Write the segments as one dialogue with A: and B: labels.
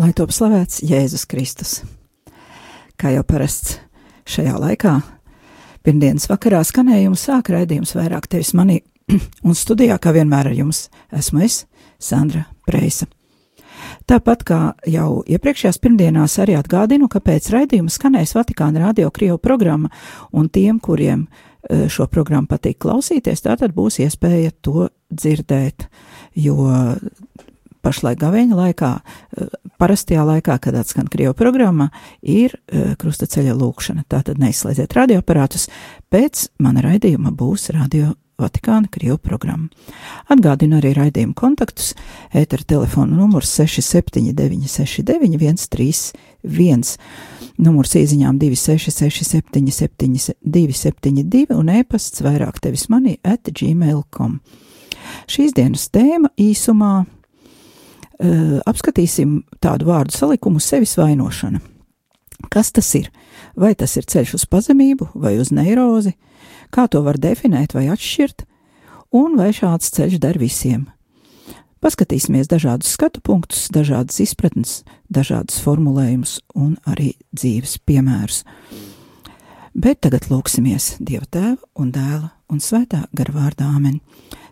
A: Lai top slavēts Jēzus Kristus. Kā jau parasts šajā laikā, pirmdienas vakarā skanējums sāk raidījums vairāk tevis manī, un studijā kā vienmēr ar jums esmu es, Sandra Preisa. Tāpat kā jau iepriekšējās pirmdienās arī atgādinu, ka pēc raidījuma skanēs Vatikāna radio Krievu programma, un tiem, kuriem e, šo programmu patīk klausīties, tātad būs iespēja to dzirdēt, jo pašlaik gavēņa laikā, e, parastajā laikā, kad atskan Krievu programma, ir e, krustaceļa lūkšana. Tātad neizslēdziet radioaparātus, pēc mana raidījuma būs radio Vatikāna Krievu programma. Atgādinu arī raidījumu kontaktus. Ētera telefona numurs 679691 131, numurs īsiņām 266 272 un e-pasts vairāk tevis manī at gmail.com. Šīs dienas tēma īsumā uh, apskatīsim tādu vārdu salikumu sevis vainošana. Kas tas ir? Vai tas ir ceļš uz pazemību vai uz neirozi? Kā to var definēt vai atšķirt? Un vai šāds ceļš der visiem? Paskatīsimies dažādus skatu punktus, dažādas izpratnes, dažādas formulējumus un arī dzīves piemērus. Bet tagad lūksimies Dieva tēva un dēla un svētā gara vārdā Āmen.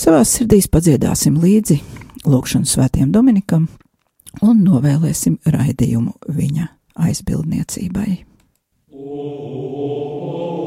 A: savā sirdīs padziedāsim līdzi lūkšanu svētiem Dominikam un novēlēsim raidījumu viņa aizbildniecībai.
B: In plene patate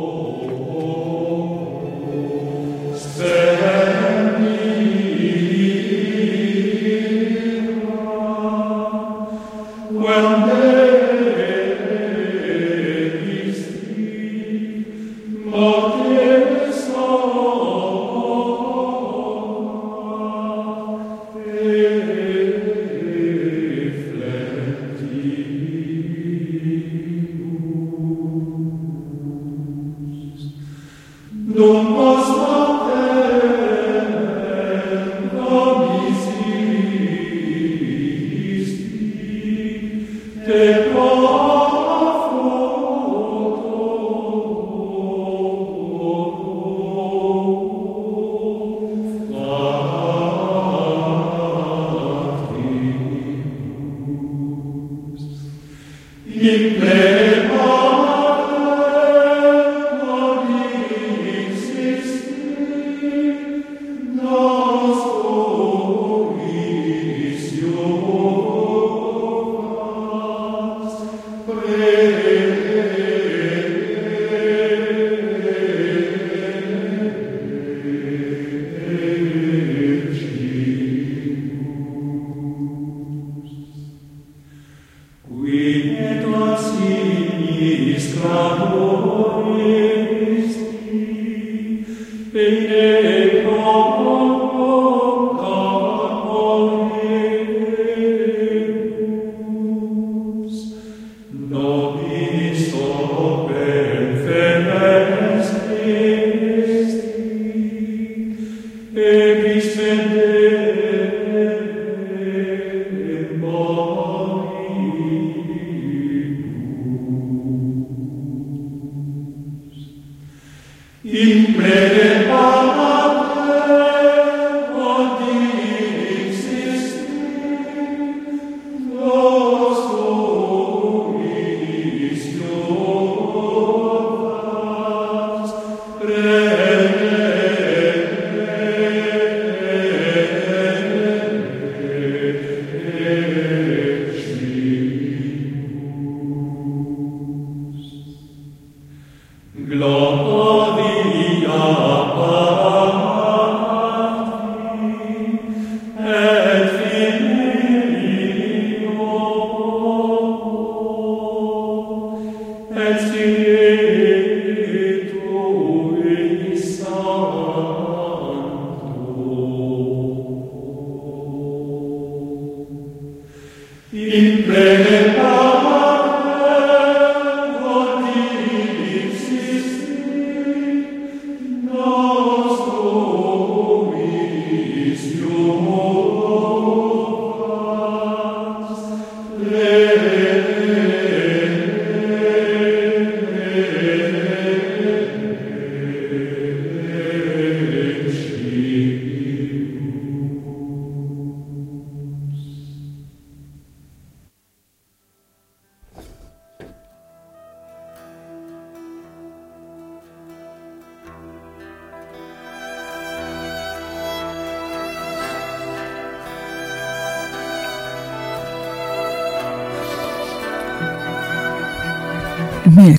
B: In plene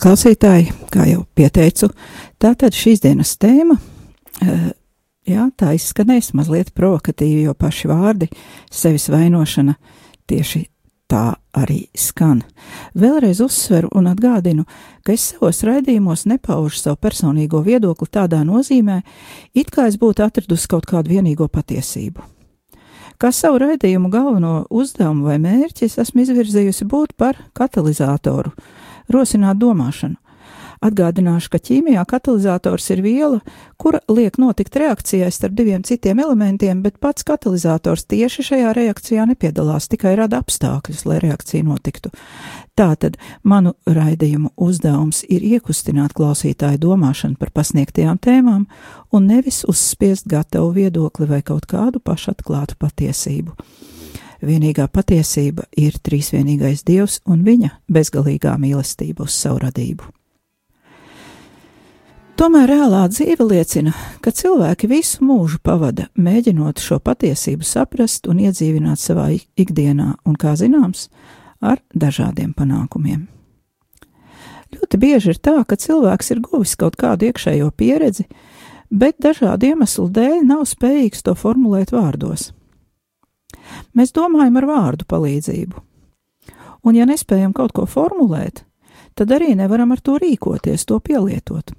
A: klausītāji, kā jau pieteicu, tā tad šīs dienas tēma, eh, jā, tā izskanēs mazliet provokatīvi, jo paši vārdi sevis vainošana tieši tā arī skan. Vēlreiz uzsveru un atgādinu, ka es savos raidījumos nepaužu savu personīgo viedokli tādā nozīmē, it kā es būtu atradusi kaut kādu vienīgo patiesību. Kā savu raidījumu galveno uzdevumu vai mērķi es esmu izvirzījusi būt par katalizatoru, rosināt domāšanu. Atgādināšu, ka ķīmijā katalizators ir viela, kura liek notikt reakcijai starp diviem citiem elementiem, bet pats katalizators tieši šajā reakcijā nepiedalās, tikai rada apstākļus, lai reakcija notiktu. Tātad manu raidījumu uzdevums ir iekustināt klausītāju domāšanu par pasniegtajām tēmām un nevis uzspiest gatavu viedokli vai kaut kādu pašatklātu patiesību. Vienīgā patiesība ir trīsvienīgais Dievs un viņa bezgalīgā mīlestība uz savu radību. Tomēr reālā dzīve liecina, ka cilvēki visu mūžu pavada mēģinot šo patiesību saprast un iedzīvināt savā ikdienā, un, kā zināms, ar dažādiem panākumiem. Ļoti bieži ir tā, ka cilvēks ir guvis kaut kādu iekšējo pieredzi, bet dažādu iemeslu dēļ nav spējīgs to formulēt vārdos. Mēs domājam ar vārdu palīdzību, un ja nespējam kaut ko formulēt, tad arī nevaram ar to rīkoties, to pielietot.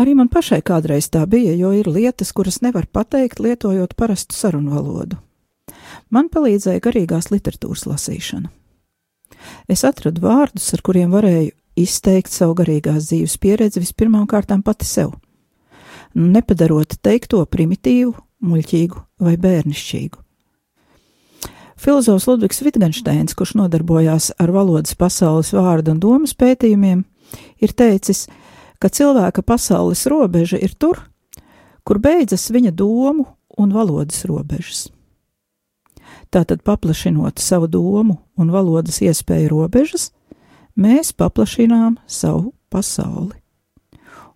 A: Arī man pašai kādreiz tā bija, jo ir lietas, kuras nevar pateikt, lietojot parastu sarunu valodu. Man palīdzēja garīgās literatūras lasīšana. Es atradu vārdus, ar kuriem varēju izteikt savu garīgās dzīves pieredzi vispirmām kārtām pati sev, nepadarot teikto primitīvu, muļķīgu vai bērnišķīgu. Filozofs Ludvigs Wittgensteins, kurš nodarbojās ar valodas pasaules vārdu un domas pētījumiem, ir teicis, ka cilvēka pasaules robeža ir tur, kur beidzas viņa domu un valodas robežas. Tātad, paplašinot savu domu un valodas iespēju robežas, mēs paplašinām savu pasauli.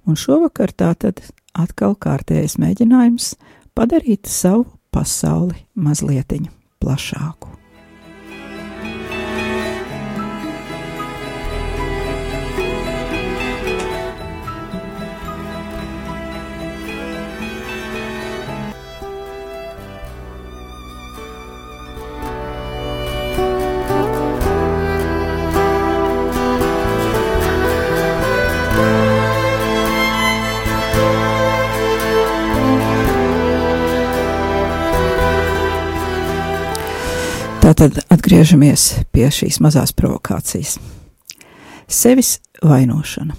A: Un šovakar tātad atkal kārtējais mēģinājums padarīt savu pasauli mazliet plašāku. Tātad atgriežamies pie šīs mazās provokācijas. Sevis vainošana.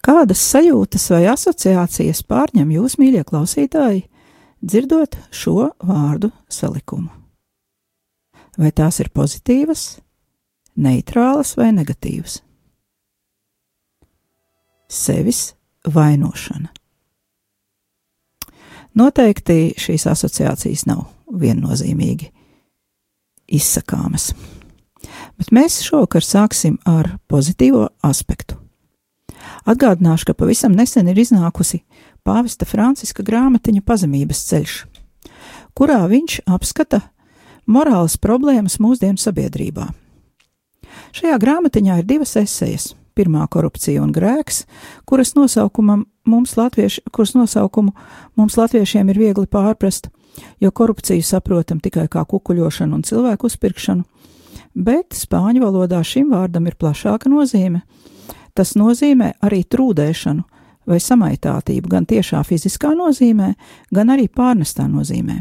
A: Kādas sajūtas vai asociācijas pārņem jūs, mīļie klausītāji, dzirdot šo vārdu salikumu? Vai tās ir pozitīvas, neitrālas vai negatīvas? Sevis vainošana. Noteikti šīs asociācijas nav viennozīmīgi izsakāmas. Bet mēs šovakar sāksim ar pozitīvo aspektu. Atgādināšu, ka pavisam nesen ir iznākusi pāvesta Franciska grāmatiņa Pazemības ceļš, kurā viņš apskata morāles problēmas mūsdienu sabiedrībā. Šajā grāmatiņā ir divas esejas. Pirmā korupcija un grēks, kuras, mums latvieši, kuras nosaukumu mums latviešiem ir viegli pārprast, jo korupciju saprotam tikai kā kukuļošanu un cilvēku uzpirkšanu, bet spāņu valodā šim vārdam ir plašāka nozīme. Tas nozīmē arī trūdēšanu vai samaitātību gan tiešā fiziskā nozīmē, gan arī pārnestā nozīmē.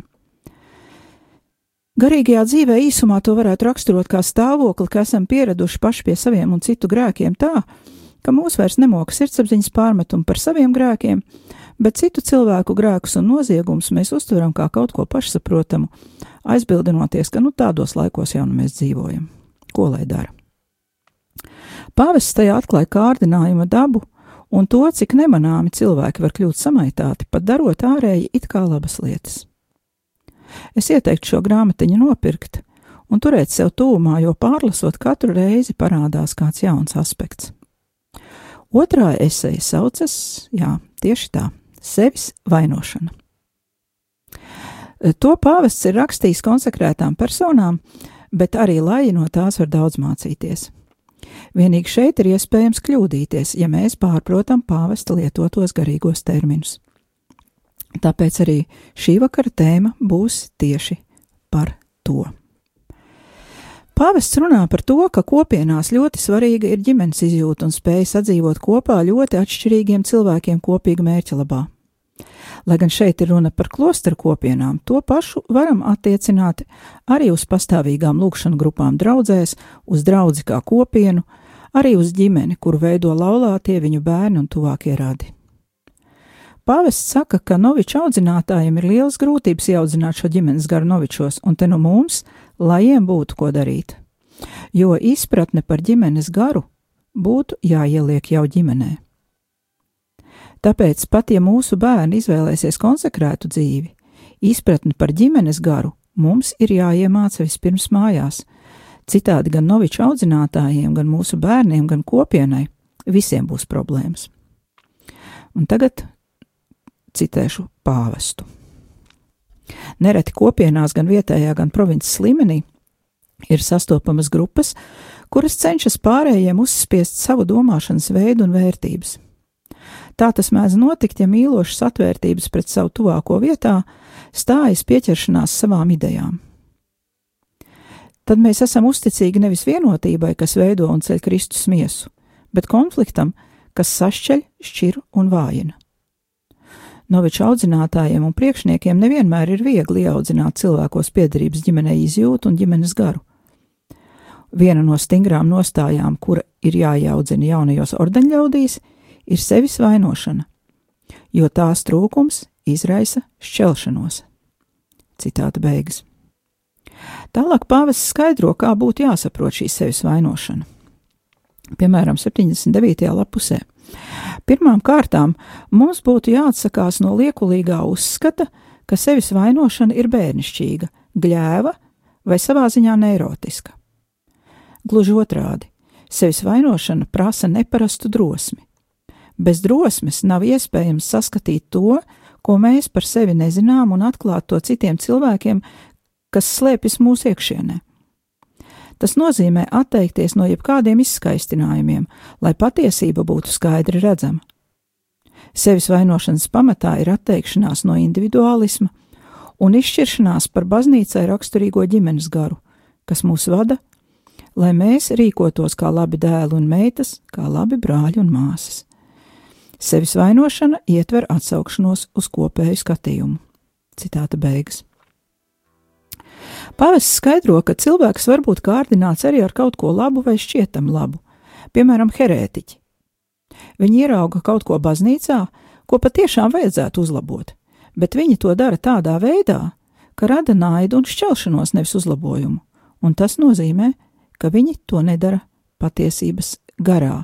A: Garīgajā dzīvē īsumā to varētu raksturot kā stāvokli, ka esam pieraduši paši pie saviem un citu grēkiem tā, ka mūs vairs nemoka sirdsapziņas pārmetumu par saviem grēkiem, bet citu cilvēku grēkus un noziegumus mēs uztveram kā kaut ko pašsaprotamu, aizbildinoties, ka nu tādos laikos jau nu mēs dzīvojam. Ko lai dara? Pāvests tajā atklāja kārdinājuma dabu un to, cik nemanāmi cilvēki var kļūt samaitāti, pat darot ārēji it kā labas lietas. Es ieteiktu šo grāmatiņu nopirkt un turēt sev tūmā, jo pārlasot katru reizi parādās kāds jauns aspekts. Otrā eseja saucas, jā, tieši tā, sevis vainošana. To pāvests ir rakstījis konsekrētām personām, bet arī lai no tās var daudz mācīties. Vienīgi šeit ir iespējams kļūdīties, ja mēs pārprotam pāvesta lietotos garīgos terminus. Tāpēc arī šī vakara tēma būs tieši par to. Pāvests runā par to, ka kopienās ļoti svarīga ir ģimenes izjūta un spēja sadzīvot kopā ļoti atšķirīgiem cilvēkiem kopīga mērķa labā. Lai gan šeit ir runa par klosteru kopienām, to pašu varam attiecināt arī uz pastāvīgām lūkšanu grupām draudzēs, uz draudzi kā kopienu, arī uz ģimeni, kuru veido laulātie viņu bērni un tuvākie radi. Pāvests saka, ka noviču audzinātājiem ir lielas grūtības ieaudzināt šo ģimenes garu novičos, un te nu mums, lajiem būtu ko darīt. Jo izpratne par ģimenes garu būtu jāieliek jau ģimenē. Tāpēc pat ja mūsu bērni izvēlēsies konsekrētu dzīvi, izpratni par ģimenes garu mums ir jāiemāca vispirms mājās. Citādi gan noviču audzinātājiem, gan mūsu bērniem, gan kopienai visiem būs problēmas. Un tagad citēšu pāvestu. Nereti kopienās, gan vietējā, gan provinces līmenī, ir sastopamas grupas, kuras cenšas pārējiem uzspiest savu domāšanas veidu un vērtības. Tā tas mēdz notikt, ja mīlošas atvērtības pret savu tuvāko vietā stājas pieķeršanās savām idejām. Tad mēs esam uzticīgi nevis vienotībai, kas veido un ceļ Kristus miesu, bet konfliktam, kas sašķeļ, šķir un vājina. Noviču audzinātājiem un priekšniekiem nevienmēr ir viegli ieaudzināt cilvēkos piedarības ģimenei izjūtu un ģimenes garu. Viena no stingrām nostājām, kura ir jāiaudzina jaunajos ordeņļaudīs, ir sevis vainošana, jo tās trūkums izraisa šķelšanos. Citāta beigas. Tālāk pāvests skaidro, kā būtu jāsaprot šī sevis vainošana. Piemēram, 79. lapusē. Pirmām kārtām mums būtu jāatsakās no liekulīgā uzskata, ka sevis vainošana ir bērnišķīga, gļēva vai savā ziņā neirotiska. Gluži otrādi, sevis vainošana prasa neparastu drosmi. Bez drosmes nav iespējams saskatīt to, ko mēs par sevi nezinām, un atklāt to citiem cilvēkiem, kas slēpjas mūsu iekšienē. Tas nozīmē atteikties no jebkādiem izskaistinājumiem, lai patiesība būtu skaidri redzama. Sevis vainošanas pamatā ir atteikšanās no individuālisma un izšķiršanās par baznīcai raksturīgo ģimenes garu, kas mūs vada, lai mēs rīkotos kā labi dēli un meitas, kā labi brāļi un māsas. Sevis vainošana ietver atsaukšanos uz kopēju skatījumu. Citāta beigas. Pāvests skaidro, ka cilvēks var būt kārdināts arī ar kaut ko labu vai šķietam labu, piemēram, herētiķi. Viņi ierauga kaut ko baznīcā, ko patiešām vajadzētu uzlabot, bet viņi to dara tādā veidā, ka rada naidu un šķelšanos, nevis uzlabojumu, un tas nozīmē, ka viņi to nedara patiesības garā.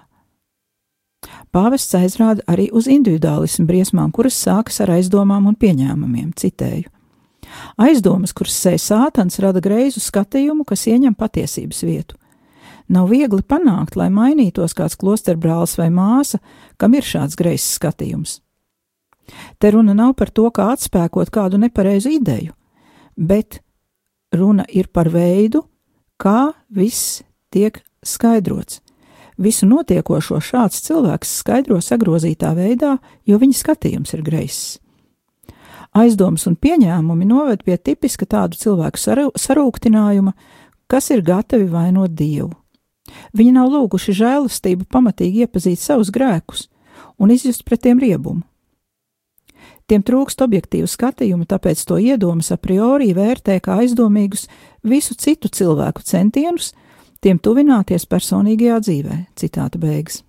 A: Pāvests aizrāda arī uz individuālismu briesmām, kuras sākas ar aizdomām un pieņēmumiem, citēju. Aizdomas, kuras sēž sātans, rada greizu skatījumu, kas ieņem patiesības vietu. Nav viegli panākt, lai mainītos kāds klosterbrālis vai māsa, kam ir šāds greizs skatījums. Te runa nav par to, kā atspēkot kādu nepareizu ideju, bet runa ir par veidu, kā viss tiek skaidrots. Visu notiekošo šāds cilvēks skaidro sagrozītā veidā, jo viņa skatījums ir greizs. Aizdomas un pieņēmumi noved pie tipiska tādu cilvēku sarūktinājuma, kas ir gatavi vainot Dievu. Viņi nav lūguši žēlastību pamatīgi iepazīt savus grēkus, un izjust pret tiem riebumu. Tiem trūkst objektīvu skatījumu, tāpēc to iedomas a priori vērtē kā aizdomīgus visu citu cilvēku centienus, tiem tuvināties personīgajā dzīvē. Citāta beigas.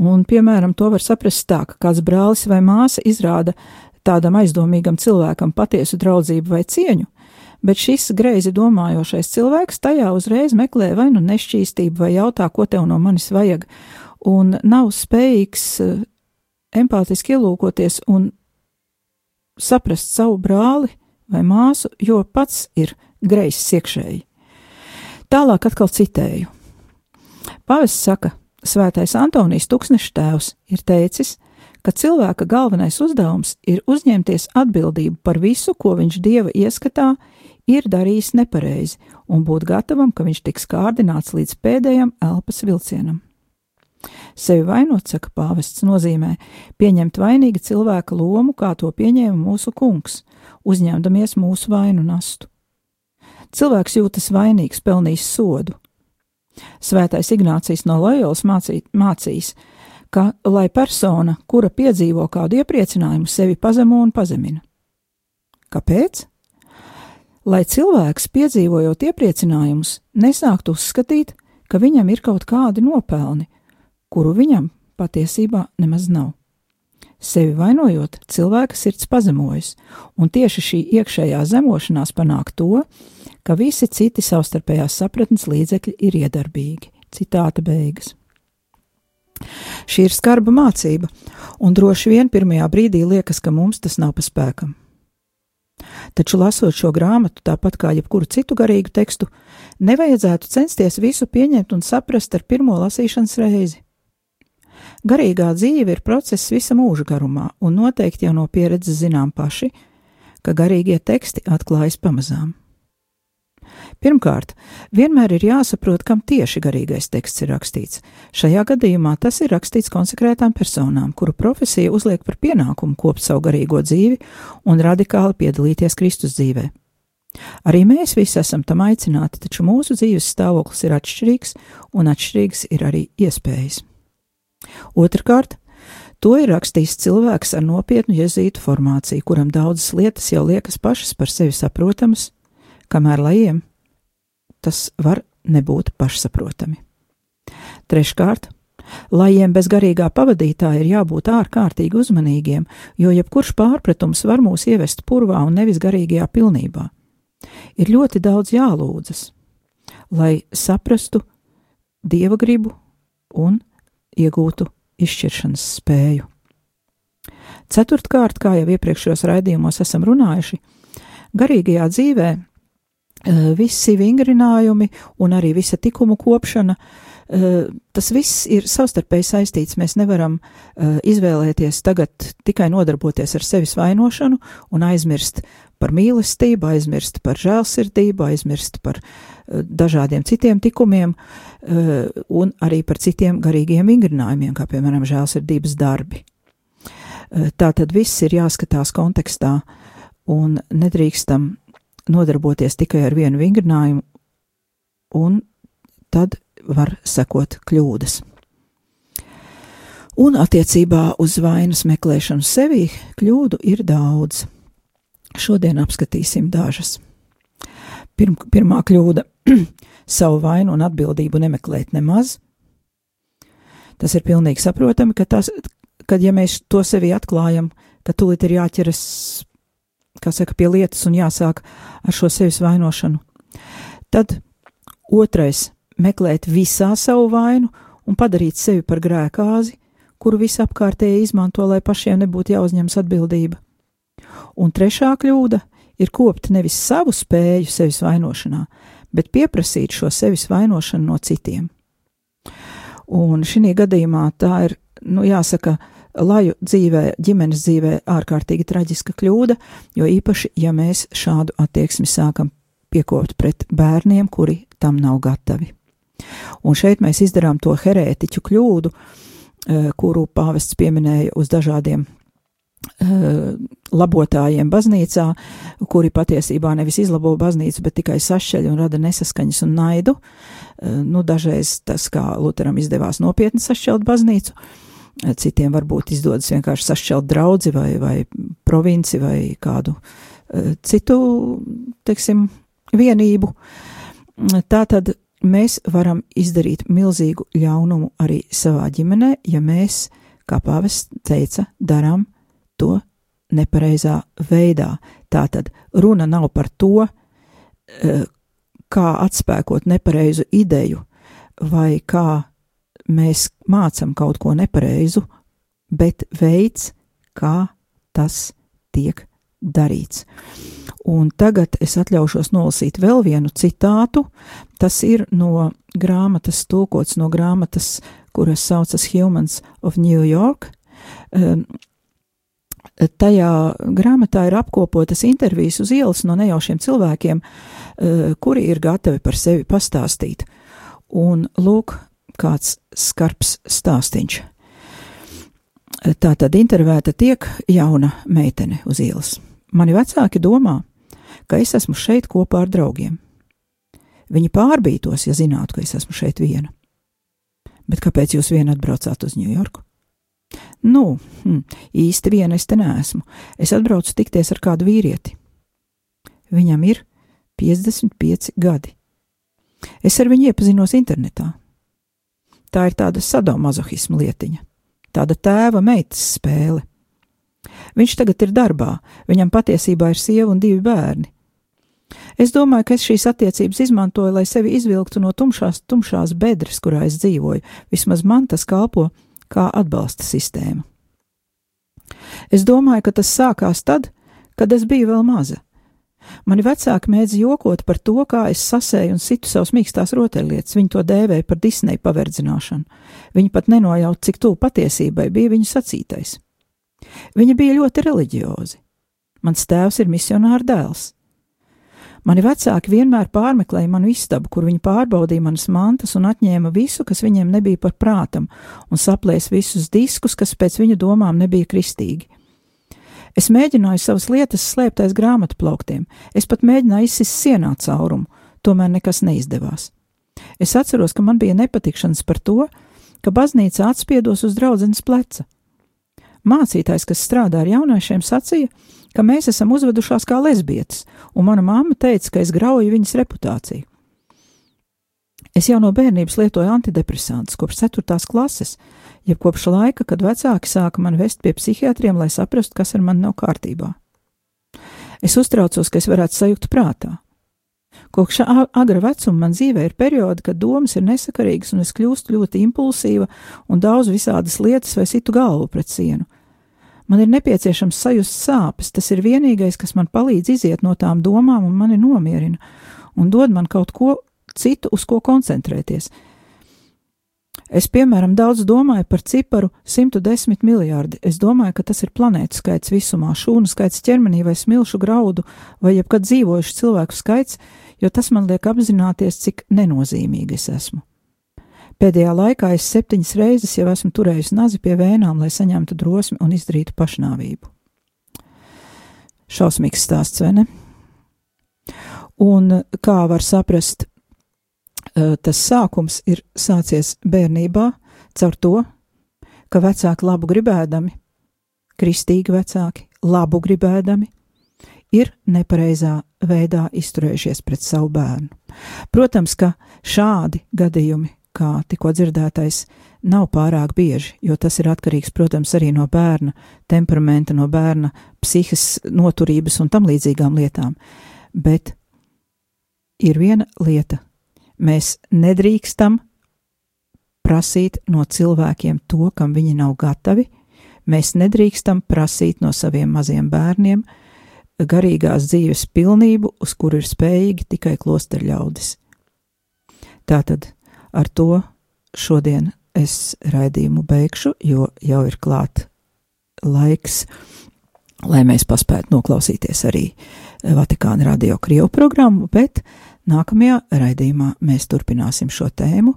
A: Un, piemēram, to var saprast tā, ka kāds brālis vai māsa izrāda tādam aizdomīgam cilvēkam patiesu draudzību vai cieņu, bet šis greizi domājošais cilvēks tajā uzreiz meklē vai nu nešķīstību, vai jautā, ko tev no manis vajag, un nav spējīgs uh, empātiski ielūkoties un saprast savu brāli vai māsu, jo pats ir greizs iekšēji. Tālāk atkal citēju. Pavests saka, Svētais Antonijs Tuksnešs tēvs ir teicis, ka cilvēka galvenais uzdevums ir uzņemties atbildību par visu, ko viņš dieva ieskatā ir darījis nepareizi, un būt gatavam, ka viņš tiks kārdināts līdz pēdējam elpas vilcienam. Sevi vainot, saka pāvests, nozīmē pieņemt vainīga cilvēka lomu, kā to pieņēma mūsu kungs, uzņemdamies mūsu vainu nastu. Cilvēks jūtas vainīgs, pelnījis sodu. Svētais Ignācijas no Loyolas mācī, mācīs, ka, lai persona, kura piedzīvo kādu iepriecinājumu, sevi pazemo un pazemina. Kāpēc? Lai cilvēks, piedzīvojot iepriecinājumus, nesāktu uzskatīt, ka viņam ir kaut kādi nopelni, kuru viņam patiesībā nemaz nav. Sevi vainojot, cilvēka sirds pazemojas, un tieši šī iekšējā zemošanās panāk to, ka visi citi savstarpējās sapratnes līdzekļi ir iedarbīgi. Citāta beigas. Šī ir skarba mācība, un droši vien pirmajā brīdī liekas, ka mums tas nav pa spēkam. Taču, lasot šo grāmatu, tāpat kā jebkuru citu garīgu tekstu, nevajadzētu censties visu pieņemt un saprast ar pirmo lasīšanas reizi. Garīgā dzīve ir process visa mūža garumā, un noteikti jau no pieredzes zinām paši, ka garīgie teksti atklājas pamazām. Pirmkārt, vienmēr ir jāsaprot, kam tieši garīgais teksts ir rakstīts. Šajā gadījumā tas ir rakstīts konsekrētām personām, kuru profesija uzliek par pienākumu kopt savu garīgo dzīvi un radikāli piedalīties Kristus dzīvē. Arī mēs visi esam tam aicināti, taču mūsu dzīves stāvoklis ir atšķirīgs, un atšķirīgs ir arī iespējas. Otrakārt, to ir rakstījis cilvēks ar nopietnu jezītu formāciju, kuram daudzas lietas jau liekas pašas par sevi saprotamas, kamēr lajiem tas var nebūt pašsaprotami. Treškārt, lajiem bez garīgā pavadītāja ir jābūt ārkārtīgi uzmanīgiem, jo jebkurš pārpratums var mūs ievest purvā un nevis garīgajā pilnībā. Ir ļoti daudz jālūdzas, lai saprastu dieva gribu un iegūtu izšķiršanas spēju. Ceturtkārt, kā jau iepriekšējos raidījumos esam runājuši, garīgajā dzīvē eh, visi vingrinājumi un arī visa tikumu kopšana, eh, tas viss ir savstarpēji saistīts. Mēs nevaram eh, izvēlēties tagad tikai nodarboties ar sevis vainošanu un aizmirst par mīlestību, aizmirst par žēlsirdību, aizmirst par dažādiem citiem tikumiem un arī par citiem garīgiem vingrinājumiem, kā piemēram žēlsirdības darbi. Tā tad viss ir jāskatās kontekstā un nedrīkstam nodarboties tikai ar vienu vingrinājumu, un tad var sekot kļūdas. Un attiecībā uz vainas meklēšanu sevī kļūdu ir daudz. Šodien apskatīsim dažas. Pirm, pirmā kļūda - savu vainu un atbildību nemeklēt nemaz. Tas ir pilnīgi saprotami, ka tas, kad ja mēs to sevi atklājam, ka tūlīt ir jāķeras kā saka, pie lietas un jāsāk ar šo sevis vainošanu. Tad otrais - meklēt visā savu vainu un padarīt sevi par grēkāzi, kuru visapkārtēji izmanto, lai pašiem nebūtu jāuzņemas atbildība. Un trešā kļūda ir kopt nevis savu spēju sevis vainošanā, bet pieprasīt šo sevis vainošanu no citiem. Un šī gadījumā tā ir, nu, jāsaka, laju dzīvē, ģimenes dzīvē ārkārtīgi traģiska kļūda, jo īpaši, ja mēs šādu attieksmi sākam piekopt pret bērniem, kuri tam nav gatavi. Un šeit mēs izdarām to herētiķu kļūdu, eh, kuru pāvests pieminēja uz dažādiem labotājiem baznīcā, kuri patiesībā nevis izlabo baznīcu, bet tikai sašķeļ un rada nesaskaņas un naidu. Nu, dažreiz tas, kā Lutheram izdevās nopietni sašķelt baznīcu, citiem varbūt izdodas vienkārši sašķelt draudzi vai, vai provinci vai kādu citu, teiksim, vienību. Tātad mēs varam izdarīt milzīgu ļaunumu arī savā ģimenē, ja mēs, kā pāvests teica, darām to nepareizā veidā. Tātad runa nav par to, eh, kā atspēkot nepareizu ideju, vai kā mēs mācam kaut ko nepareizu, bet veids, kā tas tiek darīts. Un tagad es atļaušos nolasīt vēl vienu citātu. Tas ir no grāmatas, tulkots no grāmatas, kuras saucas Humans of New York. Um, tajā grāmatā ir apkopotas intervijas uz ielas no nejaušiem cilvēkiem, uh, kuri ir gatavi par sevi pastāstīt. Un lūk, kāds skarbs stāstīns. Tā tad intervēta tiek jauna meitene uz ielas. Mani vecāki domā, ka es esmu šeit kopā ar draugiem. Viņi pārbītos, ja zinātu, ka es esmu šeit viena. Bet kāpēc jūs vien atbraucāt uz Ņujorku? Nu, hm, īsti viena es te neesmu. Es atbraucu tikties ar kādu vīrieti. Viņam ir 55 gadi. Es ar viņu iepazinos internetā. Tā ir tāda sadomazohisma lietiņa, tāda tēva meitas spēle. Viņš tagad ir darbā, viņam patiesībā ir sieva un divi bērni. Es domāju, ka es šīs attiecības izmantoju, lai sevi izvilktu no tumšās, tumšās bedres, kurā es dzīvoju. Vismaz man tas kalpo kā atbalsta sistēma. Es domāju, ka tas sākās tad, kad es biju vēl maza. Mani vecāki mēdz jokot par to, kā es sasēju un situ savus mīkstās rotaļlietas. Viņi to dēvēja par Disneja paverdzināšanu. Viņi pat nenojauta, cik tuvu patiesībai bija viņu sacītais. Viņi bija ļoti reliģiozi. Mans tēvs ir misionāra dēls. Mani vecāki vienmēr pārmeklēja manu istabu, kur viņi pārbaudīja manas mantas un atņēma visu, kas viņiem nebija par prātam, un saplēs visus diskus, kas pēc viņu domām nebija kristīgi. Es mēģināju savas lietas slēpt aiz grāmatu plauktiem, es pat mēģināju izsist sienā caurumu, tomēr nekas neizdevās. Es atceros, ka man bija nepatikšanas par to, ka baznīca atspiedos uz draudzenes pleca. Mācītājs, kas strādā ar jauniešiem, sacīja, ka mēs esam uzvedušās kā lesbietes, un mana mamma teica, ka es grauju viņas reputāciju. Es jau no bērnības lietoju antidepresantus kopš 4. klases, jeb kopš laika, kad vecāki sāka man vest pie psihiatriem, lai saprastu, kas ar mani nav kārtībā. Es uztraucos, ka es varētu sajukt prātā. Kopš agra vecuma man dzīvē ir periodi, kad domas ir nesakarīgas un es kļūstu ļoti impulsīva un daudz visādas lietas vai citu galvu pret sienu. Man ir nepieciešams sajust sāpes, tas ir vienīgais, kas man palīdz iziet no tām domām un mani nomierina, un dod man kaut ko citu, uz ko koncentrēties. Es, piemēram, daudz domāju par ciparu 110 miljardi. Es domāju, ka tas ir planētu skaits visumā, šūnu skaits ķermenī vai smilšu graudu, vai jebkad dzīvojušu cilvēku skaits, jo tas man liek apzināties, cik nenozīmīgi es esmu. Pēdējā laikā es septiņas reizes jau esmu turējis nazi pie vēnām, lai saņemtu drosmi un izdarītu pašnāvību. Šausmīgs stāsts, vai ne? Un kā var saprast, tas sākums ir sācies bērnībā caur to, ka vecāki labu gribēdami, kristīgi vecāki labu gribēdami, ir nepareizā veidā izturējušies pret savu bērnu. Protams, ka šādi gadījumi kā tikko dzirdētais, nav pārāk bieži, jo tas ir atkarīgs, protams, arī no bērna temperamenta, no bērna psihes noturības un tam līdzīgām lietām. Bet ir viena lieta. Mēs nedrīkstam prasīt no cilvēkiem to, kam viņi nav gatavi. Mēs nedrīkstam prasīt no saviem maziem bērniem garīgās dzīves pilnību, uz kuru ir spējīgi tikai klosterļaudis. Tātad Ar to šodien es raidījumu beigšu, jo jau ir klāt laiks, lai mēs paspētu noklausīties arī Vatikāna radio Krievu programmu, bet nākamajā raidījumā mēs turpināsim šo tēmu,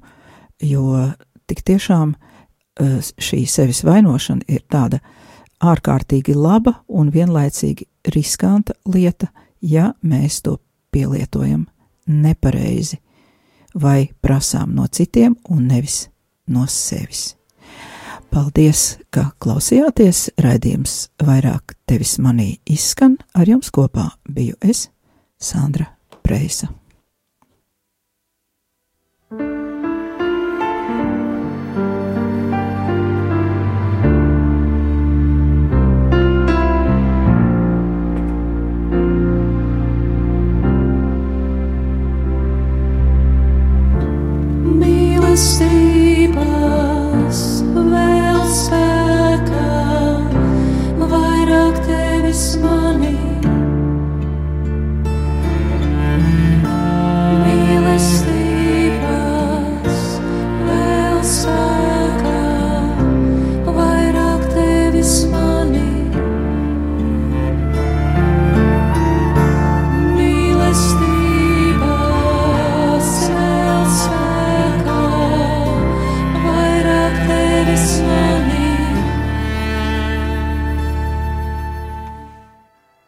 A: jo tik tiešām eh, šī sevis vainošana ir tāda ārkārtīgi laba un vienlaicīgi riskanta lieta, ja mēs to pielietojam nepareizi vai prasām no citiem un nevis no sevis. Paldies, ka klausījāties! Raidījums vairāk tevis manī izskan. Ar jums kopā biju es, Sandra Preisa.